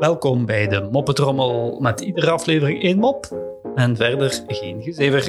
Welkom bij de Moppetrommel met iedere aflevering één mop en verder geen gezever.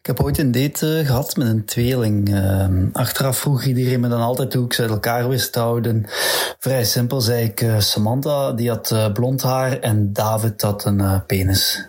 Ik heb ooit een date eh, gehad met een tweeling. Uh, achteraf vroeg iedereen me dan altijd hoe ik ze uit elkaar wist te houden. Vrij simpel zei ik, uh, Samantha die had uh, blond haar en David had een penis.